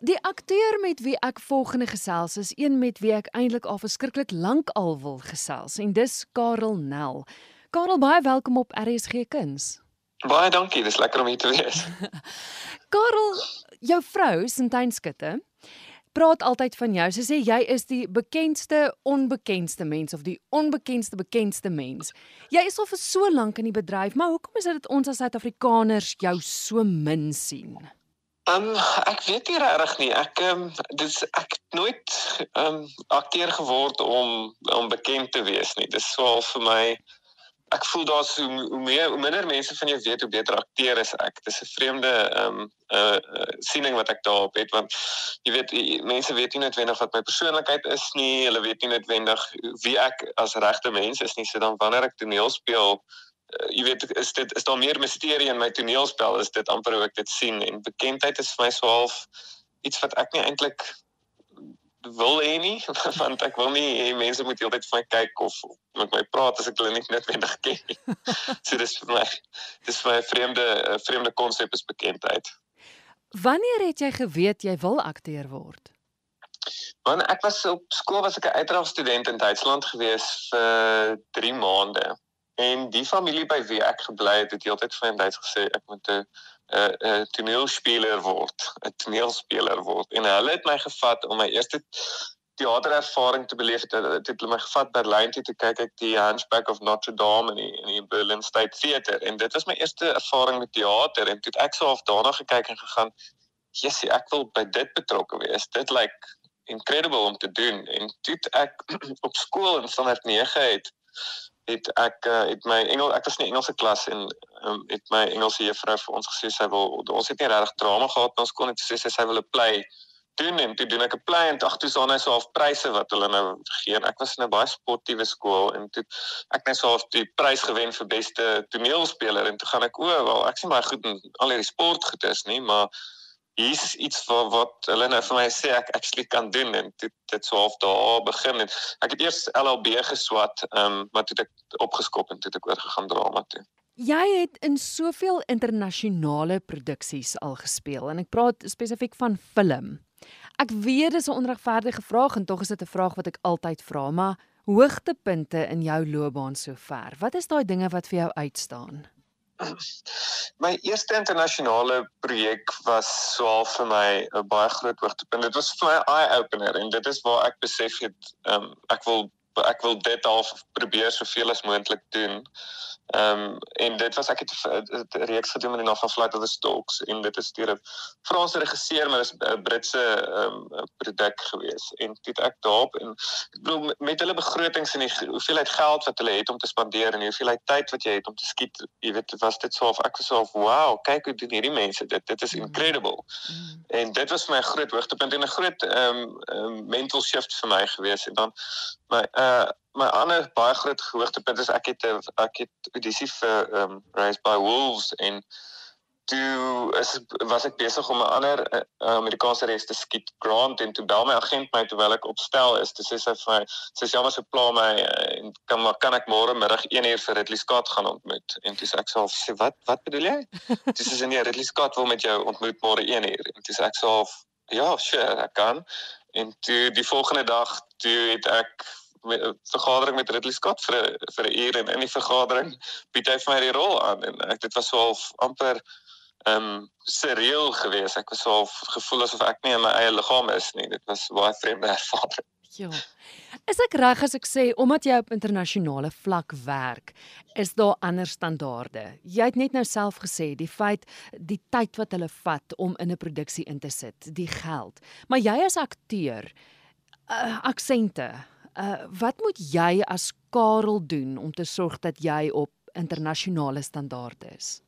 Die akteur met wie ek volgende gesels is een met wie ek eintlik al verskriklik lank al wil gesels en dis Karel Nel. Karel, baie welkom op RSG Kuns. Baie dankie, dis lekker om hier te wees. Karel, jou vrou, Sintyn Skutte, praat altyd van jou. Sy sê jy is die bekendste onbekendste mens of die onbekendste bekendste mens. Jy is al vir so lank in die bedryf, maar hoekom is dit dat ons as Suid-Afrikaners jou so min sien? Ehm um, ek weet nie regtig nie. Ek ehm um, dis ek nooit ehm um, akteur geword om om bekend te wees nie. Dis swaar vir my ek voel daar's hoe, hoe meer hoe minder mense van jou weet hoe beter akteur is ek. Dis 'n vreemde ehm um, uh, uh, siening wat ek daarop het want jy weet jy, mense weet nie noodwendig wat my persoonlikheid is nie. Hulle weet nie noodwendig wie ek as regte mens is nie. So dan wanneer ek toneel speel jy weet is dit is daar meer misterie in my toneelspel is dit amper hoe ek dit sien en bekendheid is vir my so half iets wat ek nie eintlik wil hê nie want ek wil nie hê mense moet heeltyd vir my kyk of met my praat as ek hulle nie noodwendig ken nie. so dis vir my dis vir my vreemde vreemde konsep is bekendheid. Wanneer het jy geweet jy wil akteur word? Want ek was op skool was ek 'n uitdragstudent in Duitsland gewees vir 3 maande. En die familie by wie ek gebly het, het heeltyd vir my Duits gesê ek moet 'n 'n 'n toneelspeler word, 'n toneelspeler word. En hulle het my gevat om my eerste teaterervaring te beleef. Het, het hulle my gevat Berlyn toe te kyk ek die Hunchback of Notre Dame in die, in die Berlin State Theater en dit was my eerste ervaring met teater en toe ek self daarna gekyk en gegaan, "Jessie, ek wil by dit betrokke wees. Dit lyk like incredible om te doen." En toe ek op skool in standaard 9 het het ek uh, het my Engels ek was in die Engelse klas en um, het my Engelse juffrou vir ons gesê sy wil ons het nie regtig drama gehad ons kon net sê sy, sy wil 'n play doen en toe doen ek 'n play en ag toe staan hy so half pryse wat hulle nou gee en ek was in 'n baie sportiewe skool en toe ek net so half die prys gewen vir beste toneelspeler en toe gaan ek o wel ek sien baie goed in al hierdie sportgoeders nie maar hier's iets wat wat hulle nou vir my sê ek actually kan doen en dit dit sou half daar begin het. Ek het eers LLB geswat, ehm um, maar toe het ek opgeskop en toe het ek oorgegaan drama toe. Jy het in soveel internasionale produksies al gespeel en ek praat spesifiek van film. Ek weet dis 'n onregverdige vraag en tog is dit 'n vraag wat ek altyd vra, maar hoogtepunte in jou loopbaan sover. Wat is daai dinge wat vir jou uitstaan? My eerste internasionale projek was swaar vir my 'n baie groot hoogtepunt. Dit was vir my eye opener en dit is waar ek besef het um, ek wil ek wil dit half probeer soveel as moontlik doen. Ehm um, en dit was ek het 'n reeks gedoen met die naam van Flight of the Storks en dit is deur 'n Franse regisseur maar is 'n Britse ehm um, produk gewees. En dit ek daarop en ek bedoel met hulle begrotings en die hoeveelheid geld wat hulle het om te spandeer en die hoeveelheid tyd wat jy het om te skiet jy weet was dit so of ek was so of wow kyk hoe doen hierdie mense dit. Dit is incredible. Mm. en dit was my groot hoogtepunt en 'n groot ehm um, um, mental shift vir my gewees. En dan my uh my ander baie groot hoogtepunt is ek het ek het audisie vir um Raised by Wolves en toe is was ek besig om 'n ander uh, Amerikaanse res te skiet Grant en toe bel my agent my terwyl ek opstel is te sê sy vir my sy sê jammer so pla my uh, en kan maar kan ek môre middag 1 uur vir Ridley Scott gaan ontmoet? En toe sê ek self sê wat wat bedoel jy? Dis is in die Ridley Scott wil met jou ontmoet môre 1 uur. En toe sê ek self ja sure ek kan. En toe die volgende dag toe het ek vergadering met Ridley Scott vir vir 'n uur en in die vergadering bied hy vir my die rol aan en ek dit was so half amper ehm um, surreal geweest. Ek was so half gevoel asof ek nie in my eie liggaam is nie. Dit was baie vreemde ervaring. Ja. Is ek reg as ek sê omdat jy op internasionale vlak werk, is daar ander standaarde? Jy het net nou self gesê die feit die tyd wat hulle vat om in 'n produksie in te sit, die geld. Maar jy as akteur, uh, aksente, Uh wat moet jy as Karel doen om te sorg dat jy op internasionale standaarde is?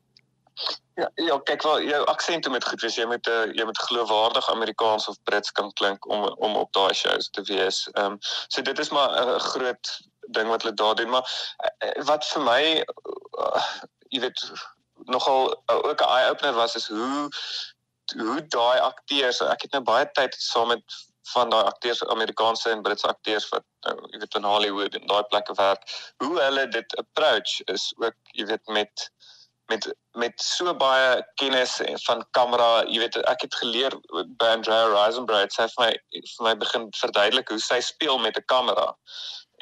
Ja, ja, kyk wel, jou aksent moet goed wees. Jy moet 'n uh, eh, jy moet geloofwaardig Amerikaans of Brits kan klink om om op daai shows te wees. Ehm um, so dit is maar 'n uh, groot ding wat hulle daar doen, maar uh, wat vir my uh, jy weet nogal uh, ook 'n eye opener was is hoe hoe daai akteurs, ek het nou baie tyd saam met van daai akteurs Amerikaanse en Britse akteurs wat nou jy weet in Hollywood en daai plekke werk hoe hulle dit approach is ook jy weet met met met so baie kennis van kamera, jy weet ek het geleer by Andrea Risenbright sy het vir my vir my begin verduidelik hoe sy speel met 'n kamera.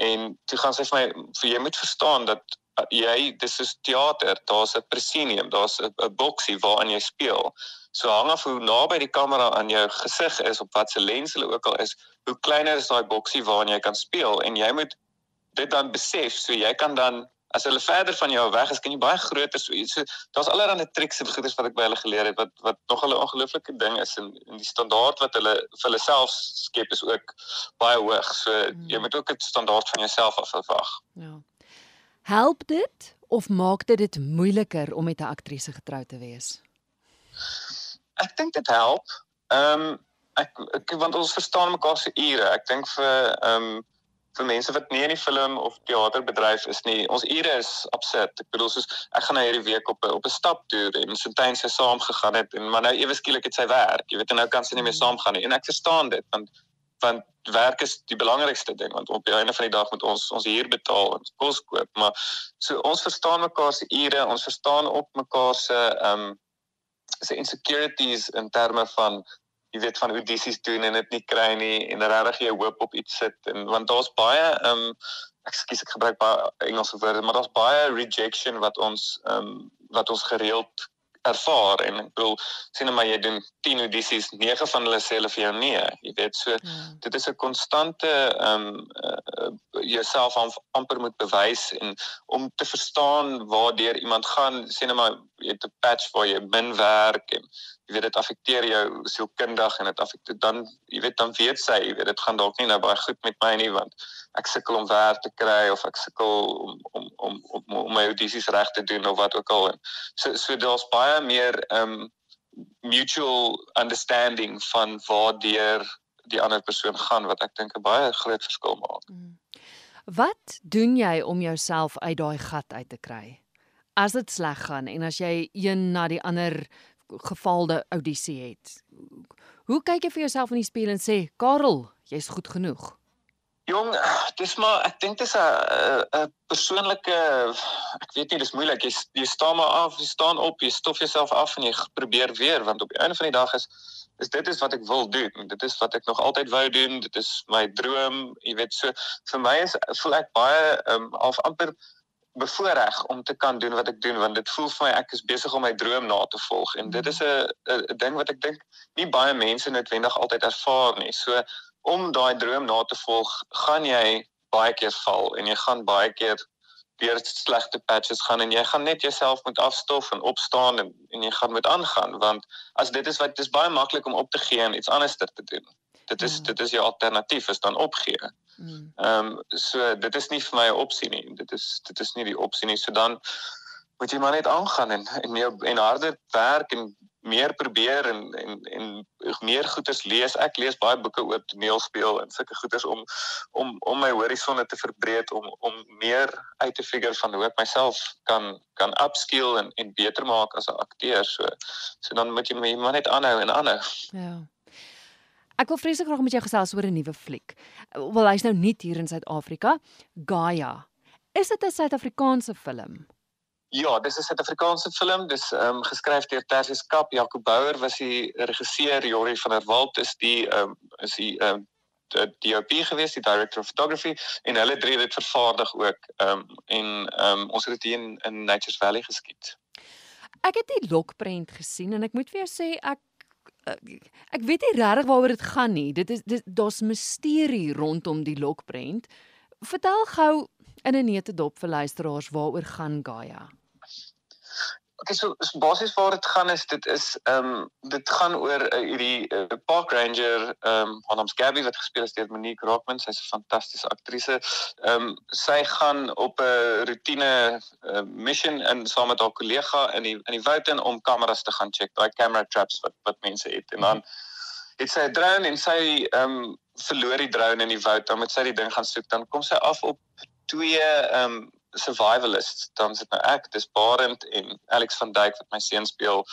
En toe gaan sy vir my vir jy moet verstaan dat uh, jy dis is teater, daar's 'n proscenium, daar's 'n boksie waarin jy speel. So hang af hoe naby die kamera aan jou gesig is op watse lens hulle ook al is, hoe kleiner is daai boksie waarin jy kan speel en jy moet dit dan besef so jy kan dan as hulle verder van jou weg is, kan jy baie groter so iets. So daar's allerlei triks en goeders wat ek by hulle geleer het wat wat nog 'n ongelooflike ding is en en die standaard wat hulle vir hulle self skep is ook baie hoog. So mm. jy moet ook 'n standaard van jouself af verwag. Ja. Help dit of maak dit dit moeiliker om met 'n aktrise getrou te wees? Ek dink dit help. Ehm um, ek, ek want ons verstaan mekaar se ure. Ek dink vir ehm um, vir mense wat nie in die film of teaterbedryf is nie, ons ure is absurd. Ek bedoel soos ek gaan nou hierdie week op op 'n staptoer en Sintyn sy saam gegaan het en maar nou ewe skielik het sy werk. Jy weet en nou kan sy nie meer saamgaan nie. En ek verstaan dit want want werk is die belangrikste ding want op die einde van die dag moet ons ons huur betaal en kos koop, maar so ons verstaan mekaar se ure, ons verstaan op mekaar se ehm um, se insecurities in terme van jy weet van audisies doen en dit nie kry nie en regtig jy hoop op iets sit en want daar's baie ehm um, ekskuus ek gebruik baie Engelse woorde maar daar's baie rejection wat ons ehm um, wat ons gereeld ervaar en ek bedoel sien nou maar jy doen 10 audisies 9 van hulle sê hulle vir jou nee jy weet so ja. dit is 'n konstante ehm um, uh, jouself amper moet bewys en om te verstaan waar deur iemand gaan sien nou maar jy het 'n patch waar jy min werk en jy weet dit affekteer jou sielkundig en dit affekteer dan jy weet dan weet sy jy weet dit gaan dalk nie nou baie goed met my nie want ek sukkel om werk te kry of ek sukkel om om om om, om my audisies reg te doen of wat ook al en so so daar's baie meer um mutual understanding van waar deur die ander persoon gaan wat ek dink 'n baie groot verskil maak. Mm. Wat doen jy om jouself uit daai gat uit te kry? As dit sleg gaan en as jy een na die ander gefaalde audisie het. Hoe kyk jy vir jouself in die spieël en sê, "Karel, jy's goed genoeg." Jong, dis maar ek dink dit is 'n 'n persoonlike ek weet nie, dis moeilik. Jy jy staan maar af, jy staan op, jy stof jouself af en jy probeer weer want op die einde van die dag is is dit is wat ek wil doen. Dit is wat ek nog altyd wou doen. Dit is my droom. Jy weet so vir my is voel ek baie ehm um, al amper bevoorreg om te kan doen wat ek doen want dit voel vir my ek is besig om my droom na te volg en dit is 'n 'n ding wat ek dink nie baie mense noodwendig altyd ervaar nie. So om daai droom na te volg, gaan jy baie keer val en jy gaan baie keer deur slegte patches gaan en jy gaan net jouself moet afstof en opstaan en en jy gaan moet aangaan want as dit is wat dit is baie maklik om op te gee en iets anders te doen. Dit is mm. dit is jou alternatief is dan opgee. Mm. Ehm um, so dit is nie vir my 'n opsie nie. Dit is dit is nie die opsie nie. So dan moet jy maar net aangaan en en meer en harder werk en meer probeer en en en meer goeders lees. Ek lees baie boeke oor toneelspel en sulke goeders om om om my horisonne te verbreek om om meer uit te figure van hoe ek myself kan kan upskill en en beter maak as 'n akteur. So so dan moet jy maar net aanhou en aanhou. Ja. Ek wil vreeslik graag met jou gesels oor 'n nuwe fliek. Wel, hy's nou nie hier in Suid-Afrika. Gaia. Is dit 'n Suid-Afrikaanse film? Ja, dis 'n Suid-Afrikaanse film. Dis ehm um, geskryf deur Tersius Kap, Jaco Bouwer was die regisseur, Jorie van der Walt is die ehm um, is die ehm um, die DOP gewees, die director of photography en hulle drie het dit vervaardig ook. Ehm um, en ehm um, ons het dit hier in, in Nature's Valley geskiet. Ek het die lokprent gesien en ek moet vir jou sê ek Eh, ek weet nie regtig waaroor dit gaan nie. Dit is dit daar's misterie rondom die lokprent. Vertel gou in 'n neete dop vir luisteraars waaroor gaan Gaia. Okay, so, so basies waar dit gaan is dit is ehm um, dit gaan oor uh, hierdie uh, park ranger ehm um, haar naam's Gabby wat gespeel is deur Monique Rockman. Sy's 'n fantastiese aktrise. Ehm um, sy gaan op 'n roetine uh, mission in saam met haar kollega in die in die woud in om kameras te gaan check, daai camera traps wat wat mense het. En dan het sy 'n drone en sy ehm um, verloor die drone in die woud. Dan moet sy die ding gaan soek. Dan kom sy af op twee ehm um, survivalists dan sit nou ek dis Barend en Alex van Dijk wat my seun speel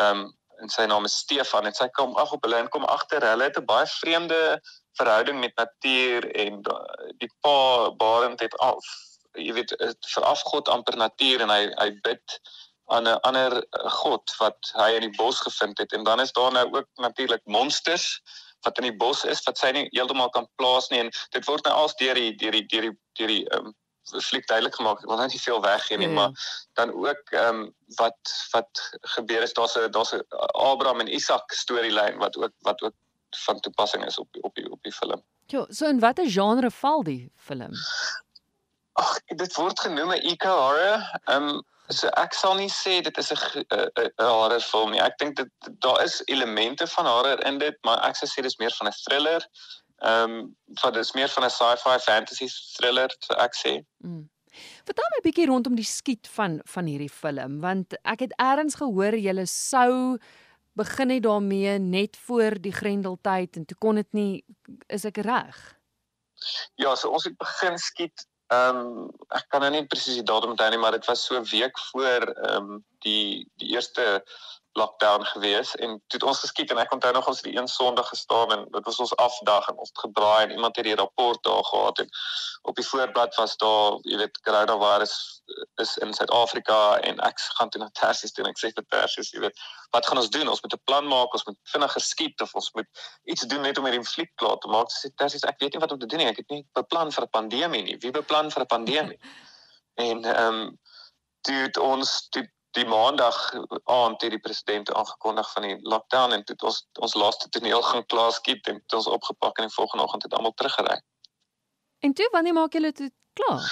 ehm um, en sy naam is Stefan en sy kom ag op hulle en kom agter hulle het 'n baie vreemde verhouding met natuur en die pa Barend het af jy weet vir afgod amper natuur en hy hy bid aan 'n ander god wat hy in die bos gevind het. En dan is daar nou ook natuurlik monsters wat in die bos is wat sy nie heeltemal kan plaas nie. En dit word nou als deur die deur die deur die deur die um, fliek duidelik gemaak. Ek wil net nie veel weggee nie, ja. maar dan ook ehm um, wat wat gebeur is daar's 'n daar's 'n Abraham en Isak storielyn wat ook wat ook van toepassing is op op die op die film. Ja, so in watter genre val die film? Ag, dit word genoem 'n eco horror. Ehm um, so ek sal nie sê dit is 'n 'n horror film nie. Ek dink dit daar is elemente van horror in dit, maar ek sou sê dis meer van 'n thriller. Ehm um, wat is meer van 'n sci-fi fantasy thriller, so ek sê. Mm. Vertel my 'n bietjie rondom die skiet van van hierdie film, want ek het eers gehoor jy sou begin het daarmee net voor die Grendeltyd en toe kon dit nie is ek reg? Ja, so ons het begin skiet ehm um, ek kan nou nie presies die datum onthou nie, maar dit was so 'n week voor ehm um, die die eerste lockdown gewees en toe het ons geskiet en ek onthou nog ons het die een Sondag gestaan en dit was ons afdag en ons het gedraai en iemand het die rapport daar gehad en op die voorblad was daar jy weet coronavirus is in Suid-Afrika en ek gaan toe na Tersius toe en ek sê vir Tersius jy weet wat gaan ons doen? Ons moet 'n plan maak ons moet vinnig geskiet of ons moet iets doen net om hierdie fliek klaar te maak. Sê Tersius ek weet nie wat om te doen nie ek het nie beplan vir 'n pandemie nie. Wie beplan vir 'n pandemie? En ehm um, toe ons toe die maandag aand het die president aangekondig van die lockdown en dit ons ons laaste toneel gaan klaar skiet en dit ons opgepak en die volgende oggend het almal teruggery. En toe wanneer maak julle dit klaar?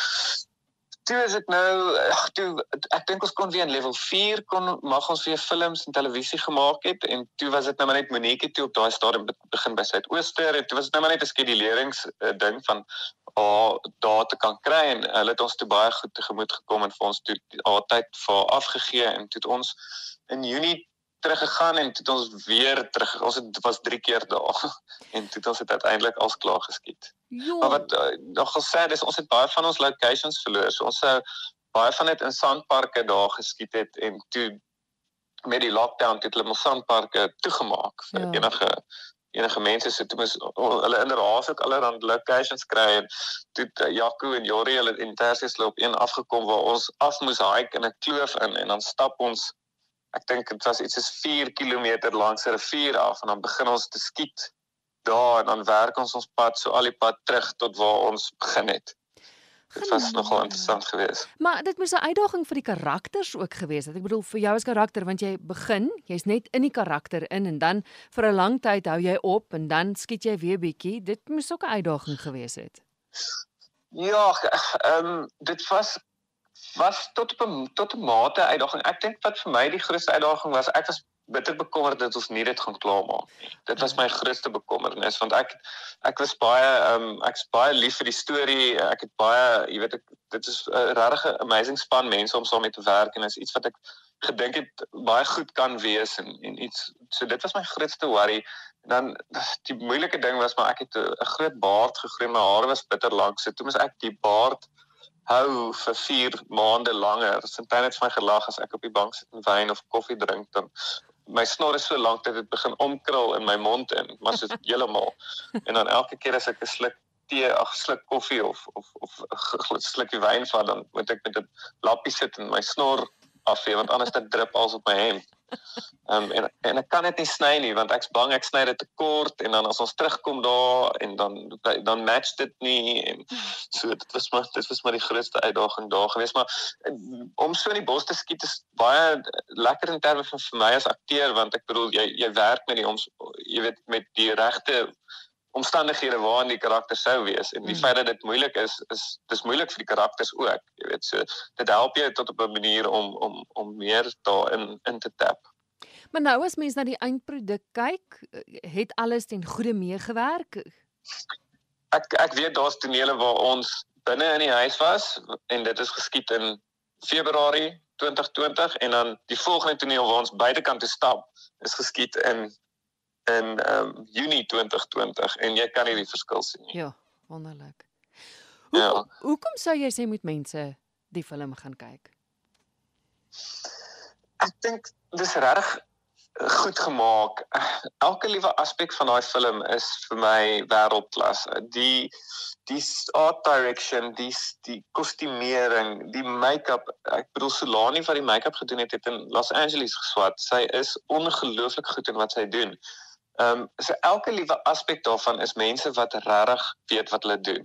Toe is dit nou ag toe ek dink ons kon weer in level 4 kon mag ons weer films en televisie gemaak het en toe was dit nou maar net Monique toe op daai stadium begin by Suidooster en toe was dit nou maar net 'n skedulerings uh, ding van haar daar te kan kry en hulle het ons toe baie goed tegemoet gekom en vir ons toe haar tyd vir afgegee en toe het ons in Junie teruggegaan en toe het ons weer terug ons het was 3 keer daar en toe het ons dit uiteindelik als klaar geskiet. Jo. Maar wat uh, nog gesê is ons het baie van ons locations verloor. So ons sou baie van dit in sandparke daar geskiet het en toe met die lockdown het hulle ons sandparke toegemaak vir ja. enige enige mense so toe moes hulle inderdaad ook allerlei locations kry en toe uh, Jaco en Jori hulle in Tersius loop een afgekom waar ons af moes hike in 'n kloof in en dan stap ons ek dink dit was iets soos 4 km langs 'n rivier af en dan begin ons te skiet daar en dan werk ons ons pad so al die pad terug tot waar ons begin het Dit was nogal interessant geweest. Maar dit moes 'n uitdaging vir die karakters ook geweest het. Ek bedoel vir jou as karakter want jy begin, jy's net in die karakter in en dan vir 'n lang tyd hou jy op en dan skiet jy weer bietjie. Dit moes ook 'n uitdaging geweest het. Ja, ehm um, dit was was tot op 'n tot 'n mate uitdaging. Ek dink wat vir my die grootste uitdaging was, ek was bitter bekommerd dat ons nie dit gaan klaarmaak nie. Dit was my grootste bekommernis want ek ek was baie ehm um, ek's baie lief vir die storie. Ek het baie, jy weet ek dit is 'n regtig amazing span mense om saam mee te werk en is iets wat ek gedink het baie goed kan wees en en iets so dit was my grootste worry. En dan die moeilike ding was maar ek het 'n groot baard gegroei, my hare was bitter lank. So toe moes ek die baard hou vir 4 maande langer. Sintyn het vir my gelag as ek op die bank sit en wyn of koffie drink dan my snor is so lank dat dit begin omkrul in my mond in, maar so heeltemal. En dan elke keer as ek 'n sluk tee, ag sluk koffie of of of 'n slukkie wyn vat, dan moet ek met 'n lappie sit en my snor afvee want anders dit drup als op my hemp. Ehm um, en en ek kan dit nie sny nie want ek's bang ek sny dit te kort en dan as ons terugkom daar en dan dan match dit nie en so dit was maar dit was maar die grootste uitdaging daar gewees maar om so in die bos te skiet is baie lekker in terme van vir my as akteur want ek bedoel jy jy werk met die ons jy weet met die regte omstandighede waarin die karakter sou wees en die hmm. feit dat dit moeilik is is dis moeilik vir die karakters ook jy weet so dit help jou tot op 'n manier om om om meer daarin in te tap Maar nou as mens na die eindproduk kyk het alles ten goeie meegewerk Ek ek weet daar's tonele waar ons binne in die huis was en dit is geskied in Februarie 2020 en dan die volgende toneel waar ons buitekant toe stap is geskied in in ehm um, Junie 2020 en jy kan nie die verskil sien nie. Ja, wonderlik. Hoe ja. hoekom sou jy sê moet mense die film gaan kyk? Ek dink dis reg goed gemaak. Elke liewe aspek van daai film is vir my wêreldklas. Die die art direction, die die kostuumering, die make-up. Ek bedoel Solani wat die make-up gedoen het, het in Los Angeles geswat. Sy is ongelooflik goed in wat sy doen. Ehm um, so elke liewe aspek daarvan is mense wat regtig weet wat hulle doen.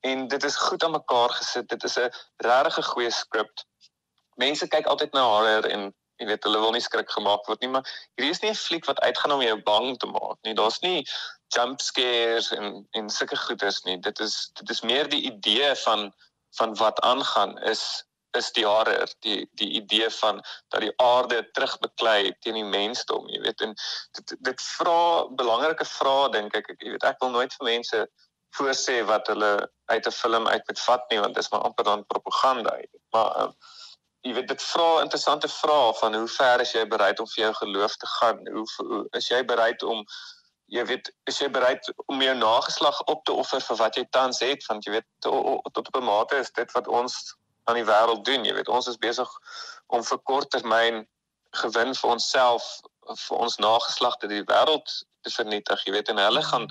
En dit is goed aan mekaar gesit. Dit is 'n regtig goeie skrip. Mense kyk altyd na haar en jy weet hulle wil nie skrik gemaak word nie, maar hierdie is nie 'n fliek wat uitgaan om jou bang te maak nie. Daar's nie jump scares en en sulke goeders nie. Dit is dit is meer die idee van van wat aangaan is is die horror, die die idee van dat die aarde terugbeklei teen die mensdom, jy weet en dit dit vra belangrike vrae dink ek. Jy weet ek wil nooit vir mense voorsê wat hulle uit 'n film uit moet vat nie want dit is maar amper dan propaganda. Maar um, jy weet dit vra interessante vrae van hoe ver is jy bereid om vir jou geloof te gaan? Hoe, hoe is jy bereid om jy weet is jy bereid om jou nageslag op te offer vir wat jy tans het want jy weet tot op 'n mate is dit wat ons aan die wêreld doen jy weet. Ons is besig om vir korttermyn gewin vir onsself vir ons nageslagte die wêreld te vernietig jy weet. En hulle gaan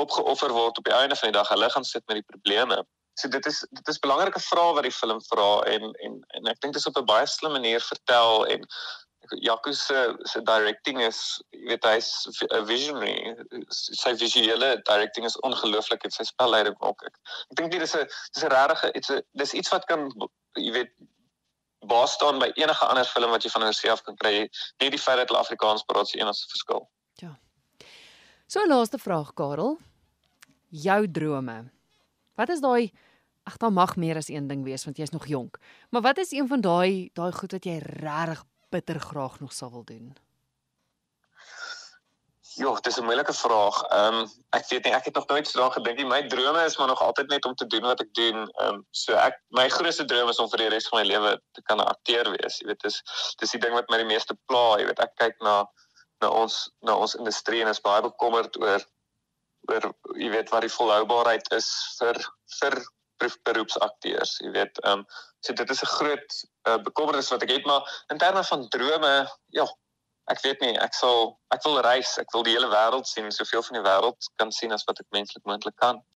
opgeoffer word op die einde van die dag. Hulle gaan sit met die probleme. So dit is dit is belangrike vrae wat die film vra en en en ek dink dit is op 'n baie slim manier vertel en Jaco se se directing is jy weet hy's 'n visionary. Sy visuele directing is ongelooflik en sy spelleiding ook ek. Ek dink dit is 'n dis 'n regte iets dis iets wat kan jy weet baas staan by enige ander film wat jy van jouself kan kry. Net die feit dat hulle Afrikaans praat is enigste verskil. Ja. So laaste vraag Karel. Jou drome. Wat is daai Ag, daar mag meer as een ding wees want jy's nog jonk. Maar wat is een van daai daai goed wat jy regtig bitter graag nog sou wil doen? Ja, dis 'n moeilike vraag. Ehm um, ek weet nie, ek het nog nooit so daaraan gedink nie. My drome is maar nog altyd net om te doen wat ek doen. Ehm um, so ek my grootste droom is om vir die res van my lewe te kan 'n akteur wees. Jy weet, dis dis die ding wat my die meeste pla, jy weet. Ek kyk na na ons na ons industrie en is baie bekommerd oor oor jy weet wat die volhoubaarheid is vir vir beroepsakteurs, jy weet, ehm um, so dit is 'n groot uh, bekommernis wat ek het, maar in terme van drome, ja, ek weet nie, ek sal ek wil reis, ek wil die hele wêreld sien, soveel van die wêreld kan sien as wat ek menslik moontlik kan.